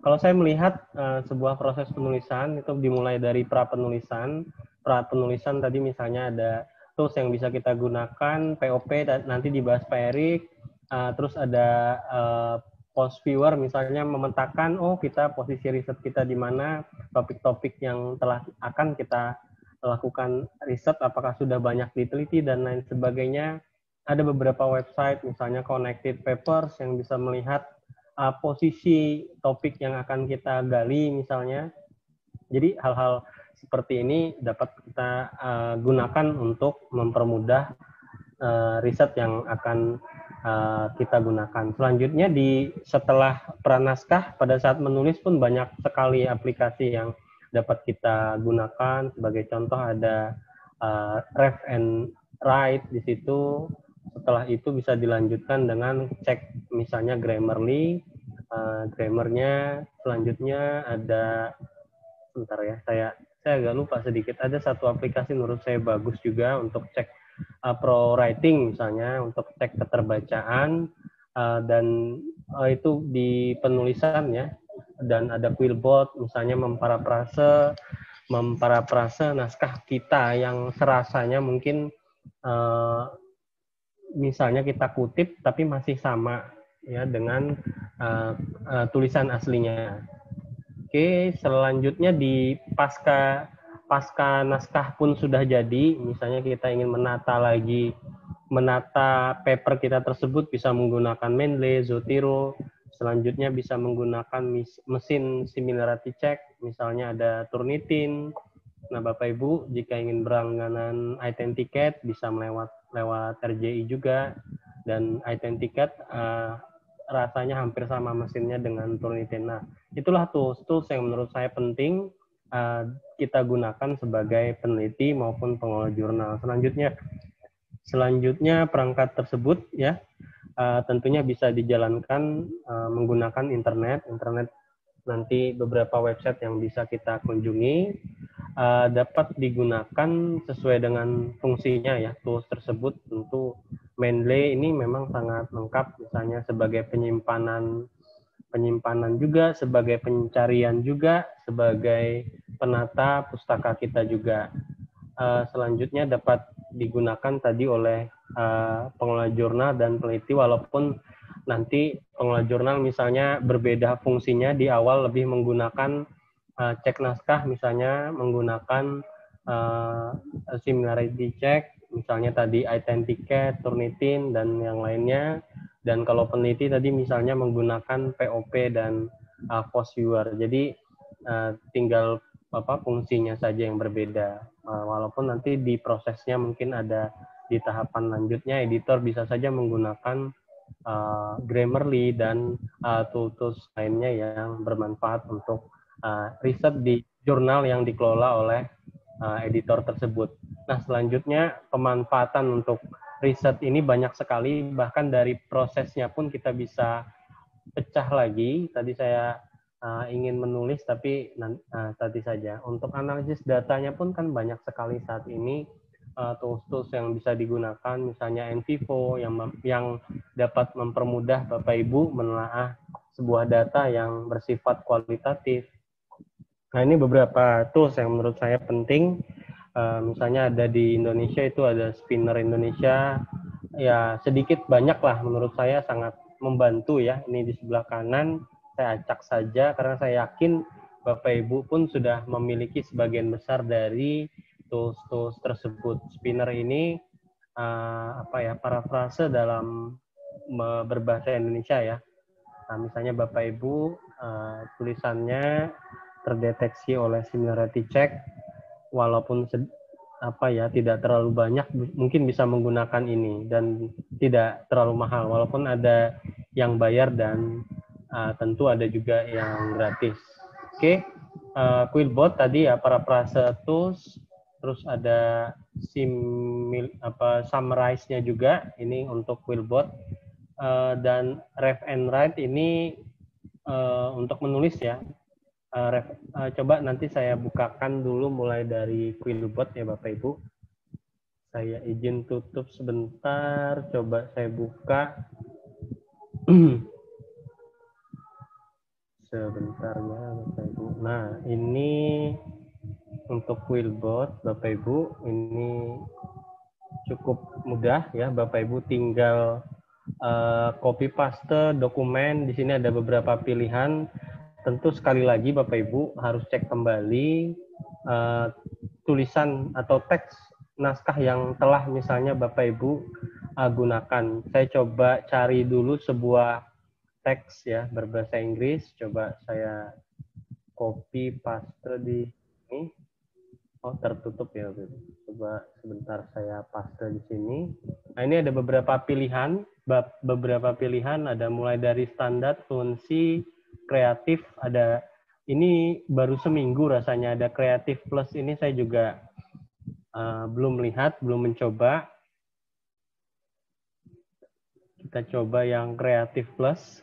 kalau saya melihat uh, sebuah proses penulisan itu dimulai dari pra penulisan, pra penulisan tadi misalnya ada tools yang bisa kita gunakan, POP nanti dibahas Pak Erik, uh, terus ada uh, post viewer misalnya memetakan oh kita posisi riset kita di mana, topik-topik yang telah akan kita lakukan riset apakah sudah banyak diteliti dan lain sebagainya. Ada beberapa website misalnya Connected Papers yang bisa melihat uh, posisi topik yang akan kita gali misalnya. Jadi hal-hal seperti ini dapat kita uh, gunakan untuk mempermudah uh, riset yang akan uh, kita gunakan. Selanjutnya di setelah pranaskah pada saat menulis pun banyak sekali aplikasi yang dapat kita gunakan. Sebagai contoh ada uh, ref and write di situ setelah itu bisa dilanjutkan dengan cek misalnya Grammarly, uh, grammarnya. Selanjutnya ada, sebentar ya, saya saya agak lupa sedikit. Ada satu aplikasi menurut saya bagus juga untuk cek uh, pro writing misalnya, untuk cek keterbacaan uh, dan uh, itu di penulisan ya. Dan ada Quillbot misalnya memparafrase memparafrase naskah kita yang serasanya mungkin uh, misalnya kita kutip tapi masih sama ya dengan uh, uh, tulisan aslinya. Oke, selanjutnya di pasca pasca naskah pun sudah jadi, misalnya kita ingin menata lagi menata paper kita tersebut bisa menggunakan Mendeley, Zotero, selanjutnya bisa menggunakan mesin similarity check, misalnya ada Turnitin. Nah, Bapak Ibu, jika ingin berlangganan Identicate bisa melewat lewat RJI juga dan Identicate uh, rasanya hampir sama mesinnya dengan Turnitin. Nah, itulah tools-tools yang menurut saya penting uh, kita gunakan sebagai peneliti maupun pengelola jurnal. Selanjutnya, selanjutnya perangkat tersebut ya uh, tentunya bisa dijalankan uh, menggunakan internet. Internet nanti beberapa website yang bisa kita kunjungi uh, dapat digunakan sesuai dengan fungsinya ya tools tersebut. Tentu Mendeley ini memang sangat lengkap misalnya sebagai penyimpanan penyimpanan juga sebagai pencarian juga sebagai penata pustaka kita juga. Uh, selanjutnya dapat digunakan tadi oleh uh, pengelola jurnal dan peneliti walaupun nanti pengelola jurnal misalnya berbeda fungsinya di awal lebih menggunakan uh, cek naskah misalnya menggunakan uh, similarity check misalnya tadi Identicate, Turnitin dan yang lainnya. Dan kalau peneliti tadi misalnya menggunakan POP dan uh, Post Viewer. Jadi uh, tinggal apa fungsinya saja yang berbeda. Uh, walaupun nanti di prosesnya mungkin ada di tahapan lanjutnya editor bisa saja menggunakan uh, Grammarly dan uh, tools-tools lainnya yang bermanfaat untuk uh, riset di jurnal yang dikelola oleh uh, editor tersebut. Nah, selanjutnya pemanfaatan untuk riset ini banyak sekali, bahkan dari prosesnya pun kita bisa pecah lagi. Tadi saya uh, ingin menulis, tapi uh, tadi saja. Untuk analisis datanya pun kan banyak sekali saat ini tools-tools yang bisa digunakan, misalnya NVivo yang yang dapat mempermudah Bapak Ibu menelaah sebuah data yang bersifat kualitatif Nah ini beberapa tools yang menurut saya penting. Uh, misalnya ada di Indonesia itu ada Spinner Indonesia. Ya sedikit banyak lah menurut saya sangat membantu ya. Ini di sebelah kanan saya acak saja karena saya yakin Bapak Ibu pun sudah memiliki sebagian besar dari tools-tools tersebut. Spinner ini uh, apa ya parafrase dalam berbahasa Indonesia ya. Nah, misalnya Bapak Ibu uh, tulisannya terdeteksi oleh similarity check walaupun apa ya tidak terlalu banyak mungkin bisa menggunakan ini dan tidak terlalu mahal walaupun ada yang bayar dan uh, tentu ada juga yang gratis. Oke, okay. uh, Quillbot tadi ya para prase tools terus ada simil apa summarize-nya juga ini untuk Quillbot uh, dan ref and write ini uh, untuk menulis ya uh, ref, uh, coba nanti saya bukakan dulu mulai dari Quillbot ya Bapak Ibu. Saya izin tutup sebentar, coba saya buka. sebentar ya Bapak Ibu. Nah, ini untuk Quillbot Bapak Ibu, ini cukup mudah ya Bapak Ibu tinggal uh, copy paste dokumen. Di sini ada beberapa pilihan. Tentu sekali lagi Bapak Ibu harus cek kembali uh, tulisan atau teks naskah yang telah misalnya Bapak Ibu uh, gunakan. Saya coba cari dulu sebuah teks ya berbahasa Inggris. Coba saya copy paste di sini. Oh tertutup ya. Coba sebentar saya paste di sini. Nah ini ada beberapa pilihan. Beberapa pilihan ada mulai dari standar, fluency, kreatif. Ada ini baru seminggu rasanya ada kreatif plus ini saya juga uh, belum lihat, belum mencoba. Kita coba yang kreatif plus.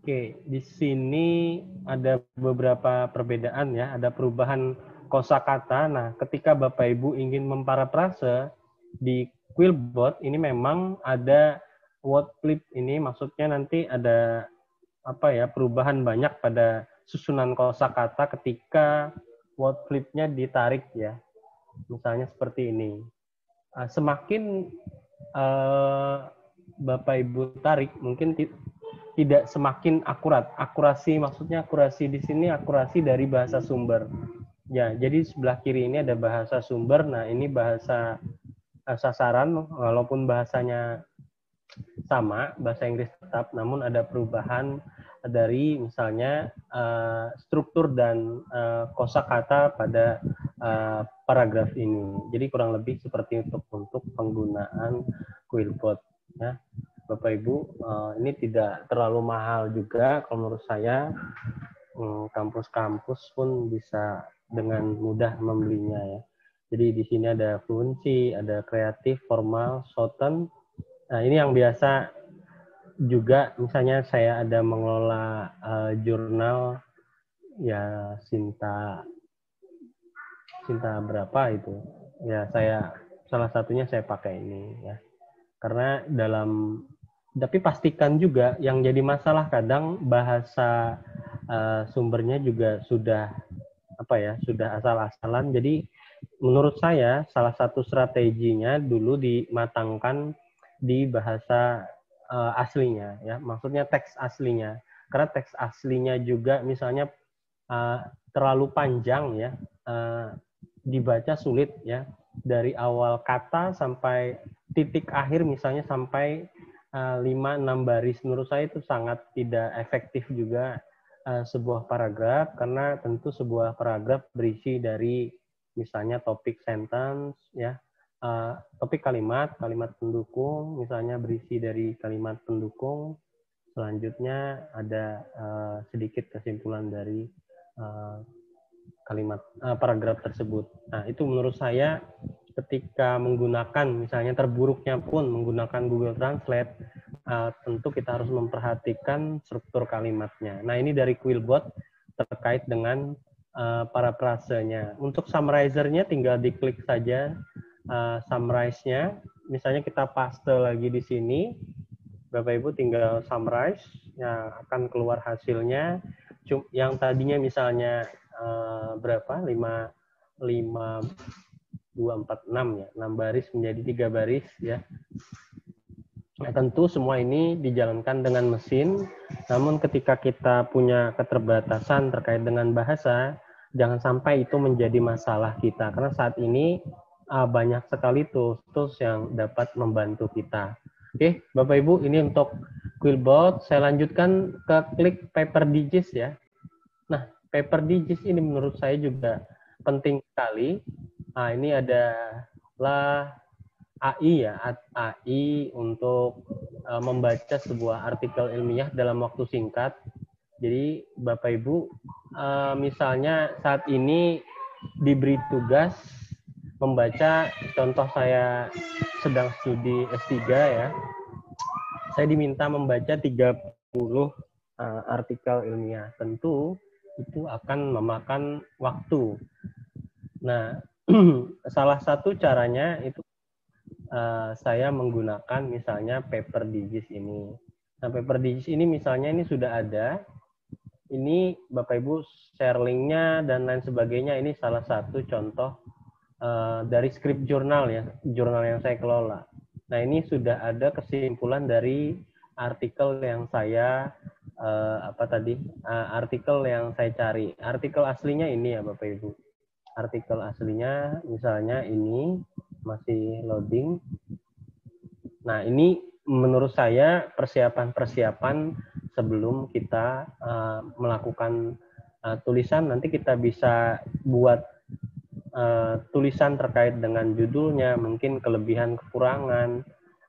Oke, di sini ada beberapa perbedaan ya, ada perubahan kosakata. Nah, ketika Bapak Ibu ingin memparafrase di Quillbot ini memang ada word flip ini maksudnya nanti ada apa ya perubahan banyak pada susunan kosakata ketika word flipnya ditarik ya. Misalnya seperti ini. Ah, semakin uh, Bapak Ibu tarik mungkin tidak semakin akurat. Akurasi maksudnya akurasi di sini akurasi dari bahasa sumber. Ya, jadi sebelah kiri ini ada bahasa sumber. Nah, ini bahasa uh, sasaran walaupun bahasanya sama, bahasa Inggris tetap namun ada perubahan dari misalnya uh, struktur dan uh, kosakata pada uh, paragraf ini. Jadi kurang lebih seperti untuk untuk penggunaan Quillbot ya. Bapak Ibu, uh, ini tidak terlalu mahal juga kalau menurut saya. Hmm, kampus-kampus pun bisa dengan mudah membelinya ya. Jadi di sini ada fluency, ada kreatif, formal, shorten. Nah, ini yang biasa juga misalnya saya ada mengelola uh, jurnal ya Sinta Sinta berapa itu. Ya saya salah satunya saya pakai ini ya. Karena dalam tapi pastikan juga yang jadi masalah kadang bahasa uh, sumbernya juga sudah apa ya sudah asal-asalan jadi menurut saya salah satu strateginya dulu dimatangkan di bahasa uh, aslinya ya. Maksudnya teks aslinya. Karena teks aslinya juga misalnya uh, terlalu panjang ya uh, dibaca sulit ya. Dari awal kata sampai titik akhir misalnya sampai lima enam baris. Menurut saya itu sangat tidak efektif juga uh, sebuah paragraf. Karena tentu sebuah paragraf berisi dari misalnya topik sentence ya uh, topik kalimat kalimat pendukung misalnya berisi dari kalimat pendukung selanjutnya ada uh, sedikit kesimpulan dari uh, kalimat paragraf tersebut nah itu menurut saya ketika menggunakan misalnya terburuknya pun menggunakan Google Translate tentu kita harus memperhatikan struktur kalimatnya. Nah ini dari Quillbot terkait dengan para prasenya. Untuk summarizernya tinggal diklik saja uh, summarize-nya. Misalnya kita paste lagi di sini, Bapak Ibu tinggal summarize, yang akan keluar hasilnya. Yang tadinya misalnya uh, berapa? 5 5 2, 4, 6 ya. 6 baris menjadi tiga baris ya. Nah, tentu semua ini dijalankan dengan mesin, namun ketika kita punya keterbatasan terkait dengan bahasa, jangan sampai itu menjadi masalah kita. Karena saat ini uh, banyak sekali tools-tools yang dapat membantu kita. Oke, Bapak Ibu, ini untuk Quillbot. Saya lanjutkan ke klik Paper Digits ya. Nah, Paper Digits ini menurut saya juga penting sekali Nah, ini adalah AI ya, AI untuk uh, membaca sebuah artikel ilmiah dalam waktu singkat. Jadi Bapak Ibu, uh, misalnya saat ini diberi tugas membaca, contoh saya sedang studi S3 ya, saya diminta membaca 30 uh, artikel ilmiah. Tentu itu akan memakan waktu. Nah, salah satu caranya itu uh, saya menggunakan misalnya paper digis ini. Nah, paper digis ini misalnya ini sudah ada ini Bapak Ibu share linknya dan lain sebagainya ini salah satu contoh uh, dari script jurnal ya, jurnal yang saya kelola. Nah ini sudah ada kesimpulan dari artikel yang saya uh, apa tadi uh, artikel yang saya cari. Artikel aslinya ini ya Bapak Ibu. Artikel aslinya misalnya ini masih loading. Nah ini menurut saya persiapan-persiapan sebelum kita uh, melakukan uh, tulisan nanti kita bisa buat uh, tulisan terkait dengan judulnya mungkin kelebihan kekurangan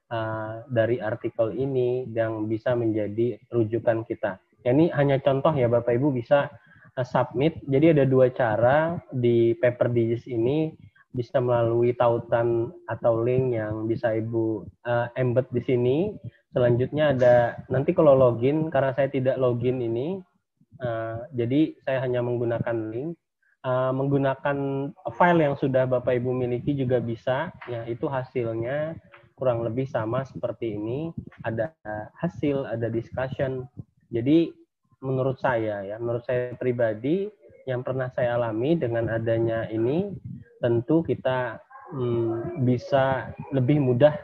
uh, dari artikel ini yang bisa menjadi rujukan kita. Ya, ini hanya contoh ya Bapak Ibu bisa uh, submit. Jadi ada dua cara di paper digits ini bisa melalui tautan atau link yang bisa Ibu uh, embed di sini Selanjutnya ada nanti kalau login karena saya tidak login ini, uh, jadi saya hanya menggunakan link. Uh, menggunakan file yang sudah Bapak Ibu miliki juga bisa, ya itu hasilnya kurang lebih sama seperti ini. Ada hasil, ada discussion. Jadi menurut saya ya, menurut saya pribadi yang pernah saya alami dengan adanya ini, tentu kita hmm, bisa lebih mudah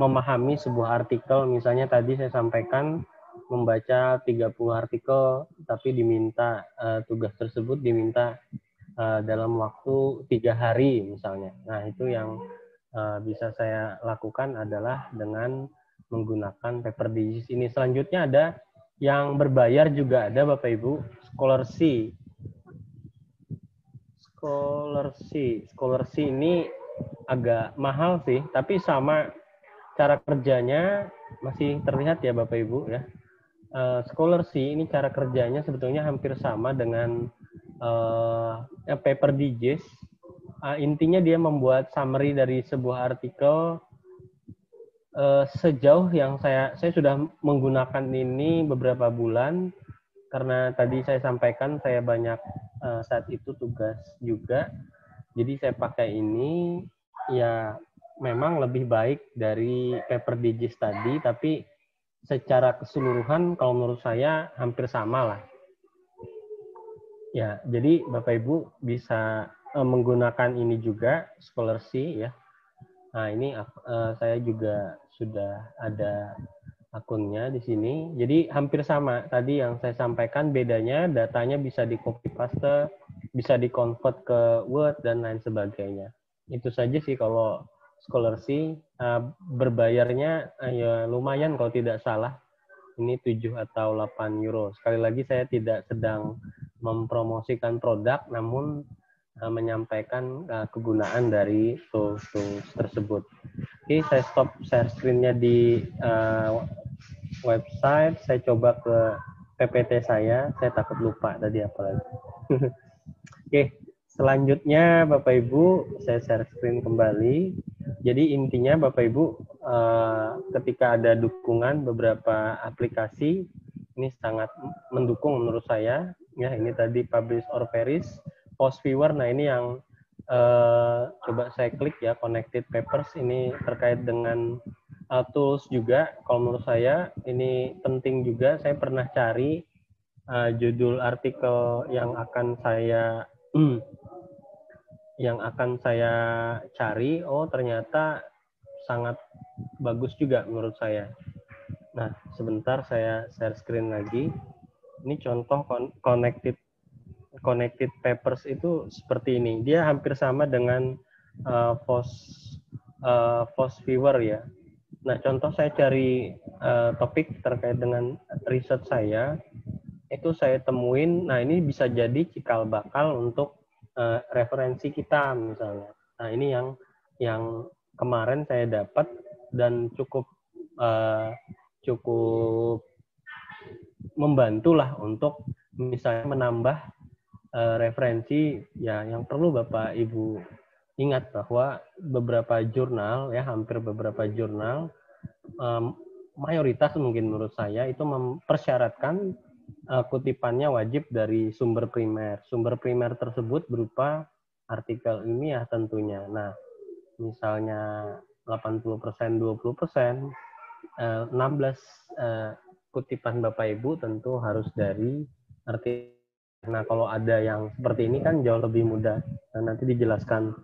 memahami sebuah artikel misalnya tadi saya sampaikan membaca 30 artikel tapi diminta uh, tugas tersebut diminta uh, dalam waktu tiga hari misalnya. Nah itu yang uh, bisa saya lakukan adalah dengan menggunakan paper digits. Ini selanjutnya ada yang berbayar juga ada Bapak Ibu scholarship. Scholarship. Scholarship ini agak mahal sih tapi sama cara kerjanya masih terlihat ya Bapak Ibu ya. Uh, scholarship ini cara kerjanya sebetulnya hampir sama dengan uh, paper digest. Uh, intinya dia membuat summary dari sebuah artikel uh, sejauh yang saya saya sudah menggunakan ini beberapa bulan karena tadi saya sampaikan saya banyak uh, saat itu tugas juga. Jadi saya pakai ini ya memang lebih baik dari paper digits tadi, tapi secara keseluruhan kalau menurut saya hampir sama lah. Ya, jadi Bapak Ibu bisa uh, menggunakan ini juga scholarship ya. Nah, ini uh, saya juga sudah ada akunnya di sini. Jadi hampir sama tadi yang saya sampaikan bedanya datanya bisa di copy paste, bisa di convert ke Word dan lain sebagainya. Itu saja sih kalau scholarship uh, berbayarnya uh, ya lumayan kalau tidak salah ini 7 atau 8 euro. Sekali lagi saya tidak sedang mempromosikan produk namun uh, menyampaikan uh, kegunaan dari tools-tools tersebut. Oke, saya stop share screen-nya di uh, website. Saya coba ke PPT saya. Saya takut lupa tadi apa lagi. Oke, selanjutnya Bapak Ibu, saya share screen kembali. Jadi intinya Bapak Ibu ketika ada dukungan beberapa aplikasi ini sangat mendukung menurut saya ya ini tadi publish or perish post viewer. Nah ini yang uh, coba saya klik ya connected papers. Ini terkait dengan uh, tools juga. Kalau menurut saya ini penting juga. Saya pernah cari uh, judul artikel yang akan saya yang akan saya cari, oh ternyata sangat bagus juga menurut saya. Nah, sebentar saya share screen lagi. Ini contoh connected connected papers itu seperti ini. Dia hampir sama dengan uh, FOS uh, FOS viewer ya. Nah, contoh saya cari uh, topik terkait dengan riset saya itu saya temuin. Nah, ini bisa jadi cikal bakal untuk uh, referensi kita misalnya. Nah ini yang yang kemarin saya dapat dan cukup uh, cukup membantu lah untuk misalnya menambah uh, referensi ya yang perlu Bapak Ibu ingat bahwa beberapa jurnal ya hampir beberapa jurnal um, mayoritas mungkin menurut saya itu mempersyaratkan uh, kutipannya wajib dari sumber primer. Sumber primer tersebut berupa artikel ilmiah tentunya. Nah, misalnya 80%, 20%, uh, 16 uh, kutipan Bapak Ibu tentu harus dari arti nah kalau ada yang seperti ini kan jauh lebih mudah. Dan nanti dijelaskan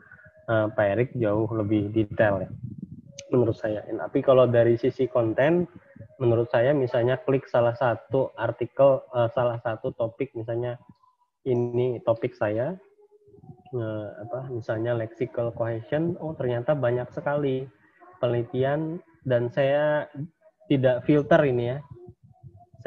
uh, Pak Erik jauh lebih detail ya menurut saya. Tapi kalau dari sisi konten menurut saya misalnya klik salah satu artikel uh, salah satu topik misalnya ini topik saya uh, apa misalnya lexical cohesion oh ternyata banyak sekali penelitian dan saya tidak filter ini ya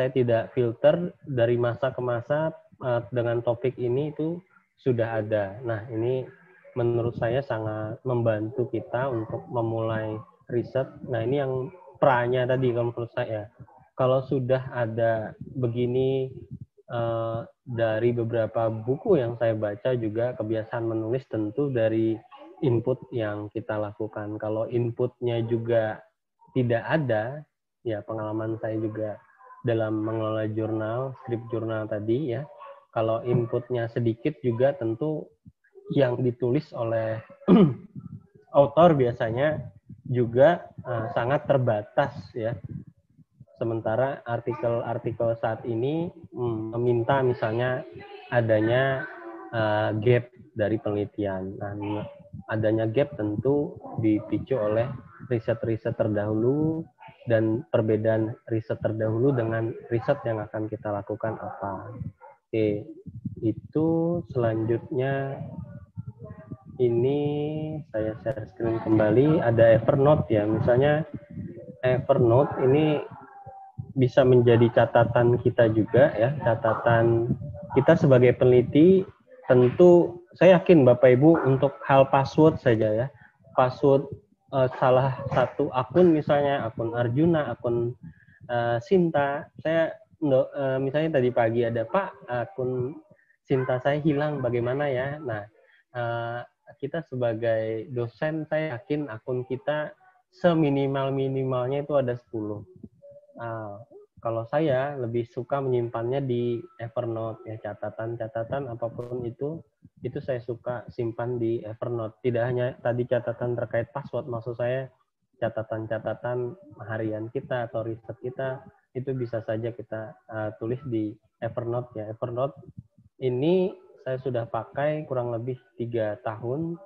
saya tidak filter dari masa ke masa uh, dengan topik ini itu sudah ada. Nah, ini menurut saya sangat membantu kita untuk memulai riset. Nah, ini yang pranya tadi kalau menurut saya. Kalau sudah ada begini uh, dari beberapa buku yang saya baca juga kebiasaan menulis tentu dari input yang kita lakukan. Kalau inputnya juga tidak ada, ya pengalaman saya juga dalam mengelola jurnal, skrip jurnal tadi ya. Kalau inputnya sedikit juga tentu yang ditulis oleh autor biasanya juga uh, sangat terbatas ya. Sementara artikel-artikel saat ini hmm, meminta misalnya adanya uh, gap dari penelitian. Nah, adanya gap tentu dipicu oleh riset-riset terdahulu dan perbedaan riset terdahulu dengan riset yang akan kita lakukan apa. Oke, itu selanjutnya ini saya share screen kembali ada Evernote ya. Misalnya Evernote ini bisa menjadi catatan kita juga ya, catatan kita sebagai peneliti tentu saya yakin Bapak Ibu untuk hal password saja ya. Password uh, salah satu akun misalnya akun Arjuna, akun uh, Sinta, saya uh, misalnya tadi pagi ada Pak akun Sinta saya hilang bagaimana ya? Nah uh, kita sebagai dosen saya yakin akun kita seminimal minimalnya itu ada 10. Uh, kalau saya lebih suka menyimpannya di Evernote ya catatan-catatan apa pun itu itu saya suka simpan di Evernote. Tidak hanya tadi catatan terkait password, maksud saya catatan-catatan harian kita atau riset kita itu bisa saja kita uh, tulis di Evernote ya. Evernote ini saya sudah pakai kurang lebih tiga tahun,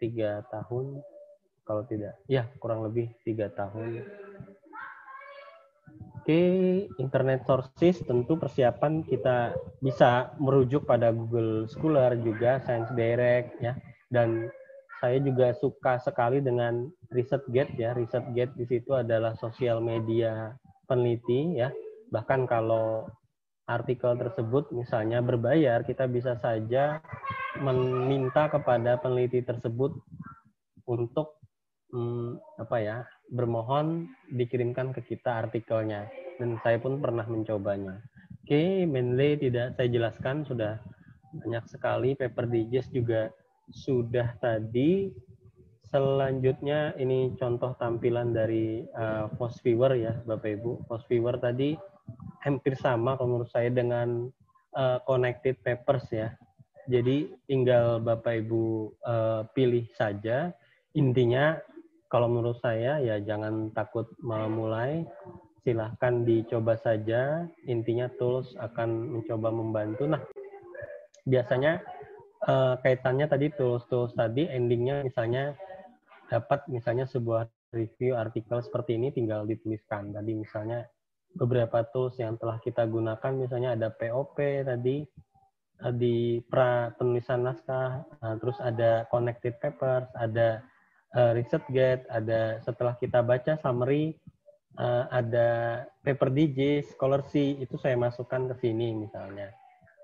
tiga tahun kalau tidak, ya kurang lebih tiga tahun Oke, internet sources tentu persiapan kita bisa merujuk pada Google Scholar juga Science Direct ya. Dan saya juga suka sekali dengan ResearchGate ya. ResearchGate di situ adalah sosial media peneliti ya. Bahkan kalau artikel tersebut misalnya berbayar, kita bisa saja meminta kepada peneliti tersebut untuk hmm, apa ya bermohon dikirimkan ke kita artikelnya dan saya pun pernah mencobanya. Oke, okay, mainly tidak saya jelaskan sudah banyak sekali paper digest juga sudah tadi. Selanjutnya ini contoh tampilan dari uh, Post Viewer ya Bapak Ibu. Post Viewer tadi hampir sama kalau menurut saya dengan uh, Connected Papers ya. Jadi tinggal Bapak Ibu uh, pilih saja. Intinya kalau menurut saya ya jangan takut memulai, silahkan dicoba saja. Intinya tools akan mencoba membantu. Nah, biasanya uh, kaitannya tadi tools-tools tadi endingnya misalnya dapat misalnya sebuah review artikel seperti ini tinggal dituliskan. Tadi misalnya beberapa tools yang telah kita gunakan misalnya ada POP tadi eh, di pra penulisan naskah, nah, terus ada connected papers, ada uh, research guide, ada setelah kita baca summary, uh, ada paper digest, scholarship itu saya masukkan ke sini misalnya.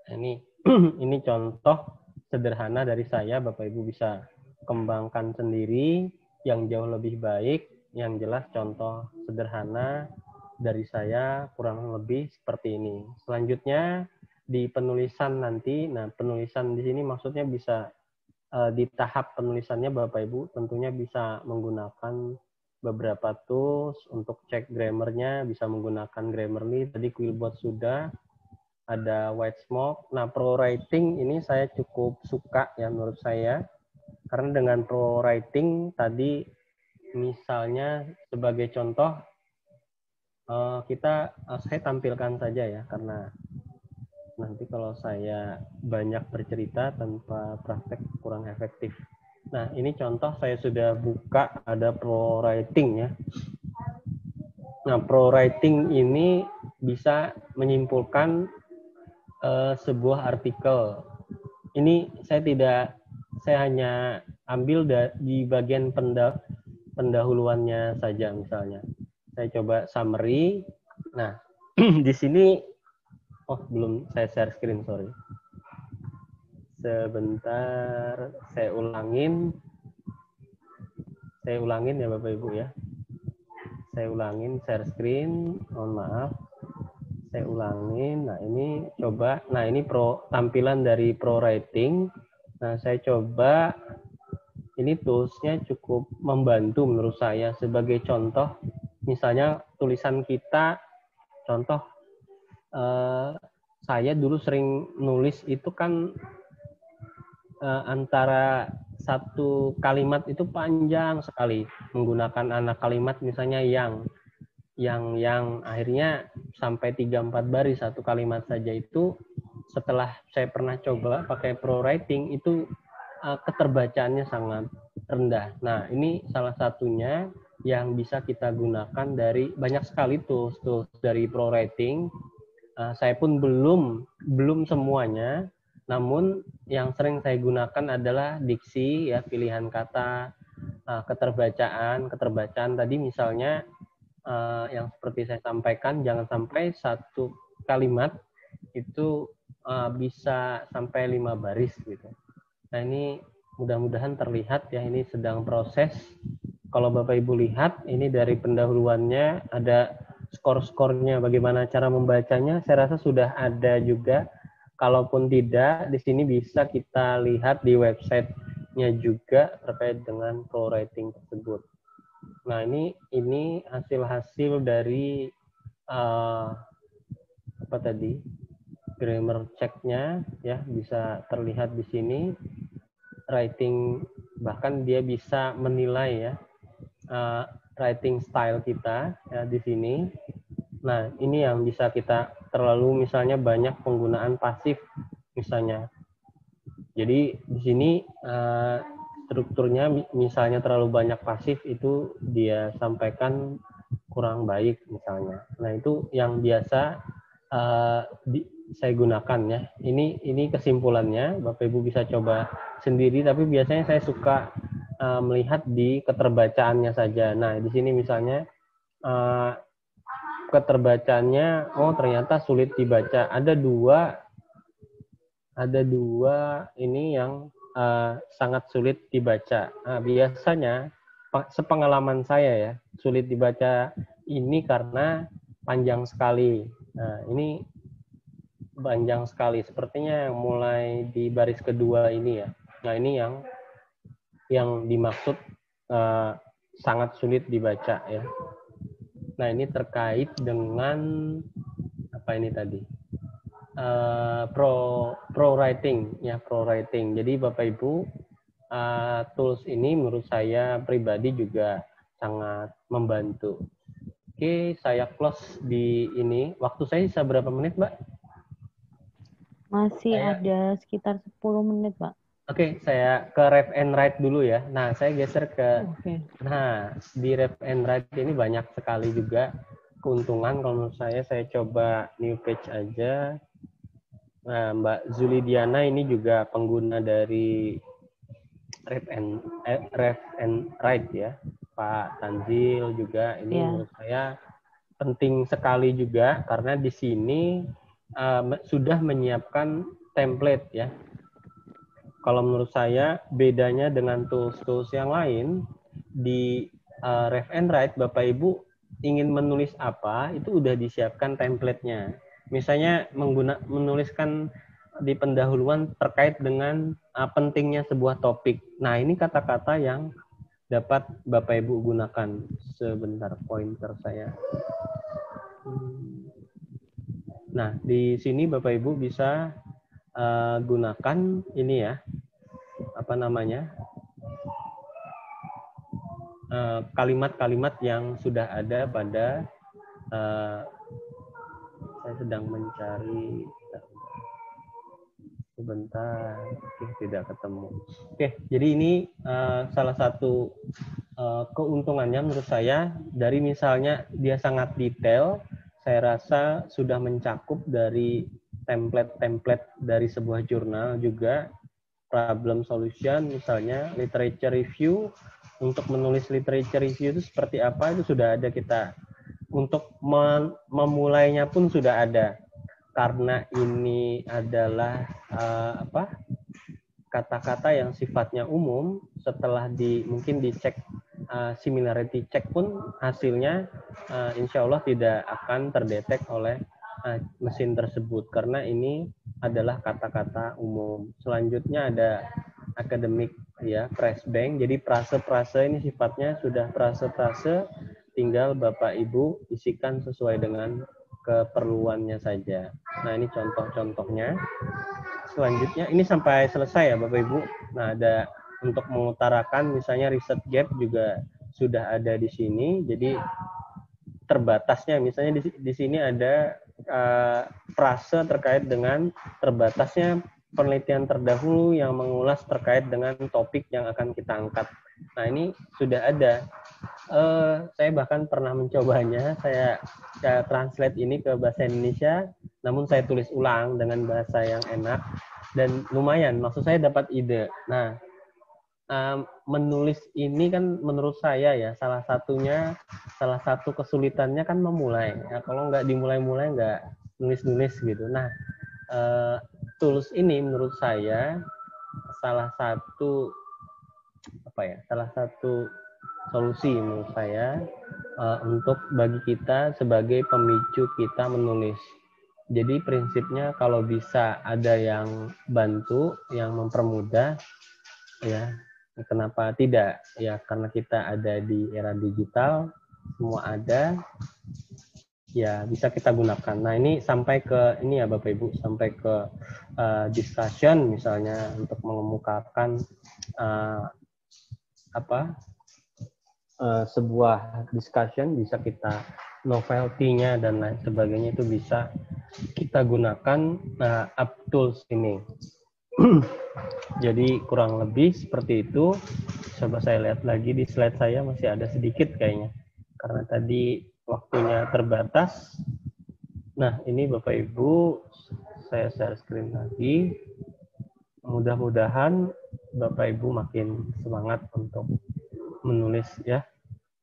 Ini ini contoh sederhana dari saya, Bapak Ibu bisa kembangkan sendiri yang jauh lebih baik. Yang jelas contoh sederhana dari saya kurang lebih seperti ini. Selanjutnya di penulisan nanti, nah penulisan di sini maksudnya bisa uh, di tahap penulisannya Bapak Ibu tentunya bisa menggunakan beberapa tools untuk cek grammarnya bisa menggunakan Grammarly tadi Quillbot sudah ada White Smoke. Nah, pro writing ini saya cukup suka ya menurut saya. Karena dengan pro writing tadi misalnya sebagai contoh uh, kita uh, saya tampilkan saja ya karena nanti kalau saya banyak bercerita tanpa praktek kurang efektif. Nah, ini contoh saya sudah buka ada pro writing ya. Nah, pro writing ini bisa menyimpulkan uh, sebuah artikel. Ini saya tidak saya hanya ambil di bagian pendah pendahuluannya saja misalnya. Saya coba summary. Nah, di sini Oh, belum saya share screen, sorry. Sebentar, saya ulangin. Saya ulangin ya Bapak Ibu ya. Saya ulangin share screen, mohon maaf. Saya ulangin. Nah, ini coba. Nah, ini pro tampilan dari Pro Writing. Nah, saya coba ini toolsnya cukup membantu menurut saya sebagai contoh misalnya tulisan kita contoh uh, saya dulu sering nulis itu kan uh, antara satu kalimat itu panjang sekali. Menggunakan anak kalimat misalnya yang yang yang. Akhirnya sampai 3 4 baris satu kalimat saja itu setelah saya pernah coba pakai pro writing itu uh, keterbacaannya sangat rendah. Nah, ini salah satunya yang bisa kita gunakan dari banyak sekali tools tools dari pro writing uh, saya pun belum belum semuanya. Namun yang sering saya gunakan adalah diksi ya pilihan kata uh, keterbacaan keterbacaan tadi misalnya uh, yang seperti saya sampaikan jangan sampai satu kalimat itu uh, bisa sampai lima baris gitu. Nah ini mudah-mudahan terlihat ya ini sedang proses. Kalau bapak ibu lihat ini dari pendahuluannya ada skor-skornya, bagaimana cara membacanya, saya rasa sudah ada juga. Kalaupun tidak, di sini bisa kita lihat di websitenya juga terkait dengan pro writing tersebut. Nah ini ini hasil-hasil dari uh, apa tadi grammar checknya ya bisa terlihat di sini writing bahkan dia bisa menilai ya uh, writing style kita ya di sini. Nah, ini yang bisa kita terlalu misalnya banyak penggunaan pasif misalnya. Jadi di sini uh, strukturnya misalnya terlalu banyak pasif itu dia sampaikan kurang baik misalnya. Nah, itu yang biasa di, saya gunakan ya. Ini ini kesimpulannya, Bapak Ibu bisa coba sendiri tapi biasanya saya suka uh, melihat di keterbacaannya saja. Nah, di sini misalnya uh, keterbacaannya, oh ternyata sulit dibaca. Ada dua, ada dua ini yang uh, sangat sulit dibaca. Nah, biasanya sepengalaman saya ya sulit dibaca ini karena panjang sekali. Nah, ini panjang sekali. Sepertinya yang mulai di baris kedua ini ya. Nah, ini yang yang dimaksud uh, sangat sulit dibaca ya. Nah ini terkait dengan apa ini tadi uh, pro pro writing ya pro writing. Jadi bapak ibu uh, tools ini menurut saya pribadi juga sangat membantu. Oke, saya close di ini. Waktu saya bisa berapa menit, Mbak? Masih saya... ada sekitar 10 menit, Pak. Oke, okay, saya ke ref and write dulu ya. Nah, saya geser ke okay. Nah, di ref and write ini banyak sekali juga keuntungan kalau menurut saya saya coba new page aja. Nah, Mbak Zulidiana ini juga pengguna dari ref and eh, ref and write ya. Pak Tanzil juga ini yeah. menurut saya penting sekali juga karena di sini uh, sudah menyiapkan template ya kalau menurut saya bedanya dengan tools-tools yang lain di uh, Ref and Write Bapak Ibu ingin menulis apa itu udah disiapkan template-nya. Misalnya mengguna, menuliskan di pendahuluan terkait dengan uh, pentingnya sebuah topik. Nah, ini kata-kata yang dapat Bapak Ibu gunakan. Sebentar pointer saya. Nah, di sini Bapak Ibu bisa uh, gunakan ini ya apa namanya eh, kalimat-kalimat yang sudah ada pada uh, saya sedang mencari sebentar. Oke, tidak ketemu. Oke, jadi ini uh, salah satu keuntungannya menurut saya dari misalnya dia sangat detail, saya rasa sudah mencakup dari template-template dari sebuah jurnal juga problem solution misalnya literature review. Untuk menulis literature review itu seperti apa itu sudah ada kita. Untuk memulainya pun sudah ada. Karena ini adalah uh, apa kata-kata yang sifatnya umum. Setelah di mungkin dicek uh, similarity check pun hasilnya uh, insya Allah tidak akan terdetek oleh uh, mesin tersebut. Karena ini adalah kata-kata umum. Selanjutnya ada akademik ya press bank. Jadi prase-prase ini sifatnya sudah prase-prase tinggal Bapak Ibu isikan sesuai dengan keperluannya saja. Nah, ini contoh-contohnya. Selanjutnya, ini sampai selesai ya Bapak Ibu. Nah, ada untuk mengutarakan misalnya riset gap juga sudah ada di sini. Jadi terbatasnya misalnya di, di sini ada uh, terkait dengan terbatasnya penelitian terdahulu yang mengulas terkait dengan topik yang akan kita angkat. Nah, ini sudah ada uh, saya bahkan pernah mencobanya. Saya, saya translate ini ke bahasa Indonesia, namun saya tulis ulang dengan bahasa yang enak dan lumayan. Maksud saya dapat ide. Nah, menulis ini kan menurut saya ya salah satunya salah satu kesulitannya kan memulai. Ya, kalau nggak dimulai-mulai nggak nulis-nulis gitu. Nah, uh, tools ini menurut saya salah satu apa ya salah satu solusi menurut saya uh, untuk bagi kita sebagai pemicu kita menulis. Jadi prinsipnya kalau bisa ada yang bantu, yang mempermudah, ya kenapa tidak? Ya karena kita ada di era digital, semua ada, ya bisa kita gunakan. Nah ini sampai ke ini ya Bapak Ibu, sampai ke uh, discussion misalnya untuk mengemukakan uh, apa uh, sebuah discussion bisa kita novelty-nya dan lain sebagainya itu bisa kita gunakan uh, up tools ini. Jadi kurang lebih seperti itu. Coba saya lihat lagi di slide saya masih ada sedikit kayaknya. Karena tadi waktunya terbatas. Nah, ini Bapak Ibu, saya share screen lagi. Mudah-mudahan Bapak Ibu makin semangat untuk menulis ya.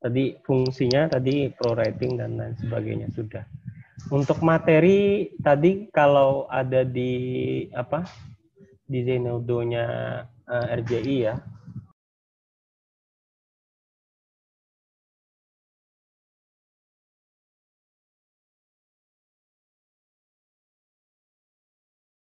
Tadi fungsinya tadi pro writing dan lain sebagainya sudah. Untuk materi tadi kalau ada di apa di Zenodo-nya uh, eh, RJI ya,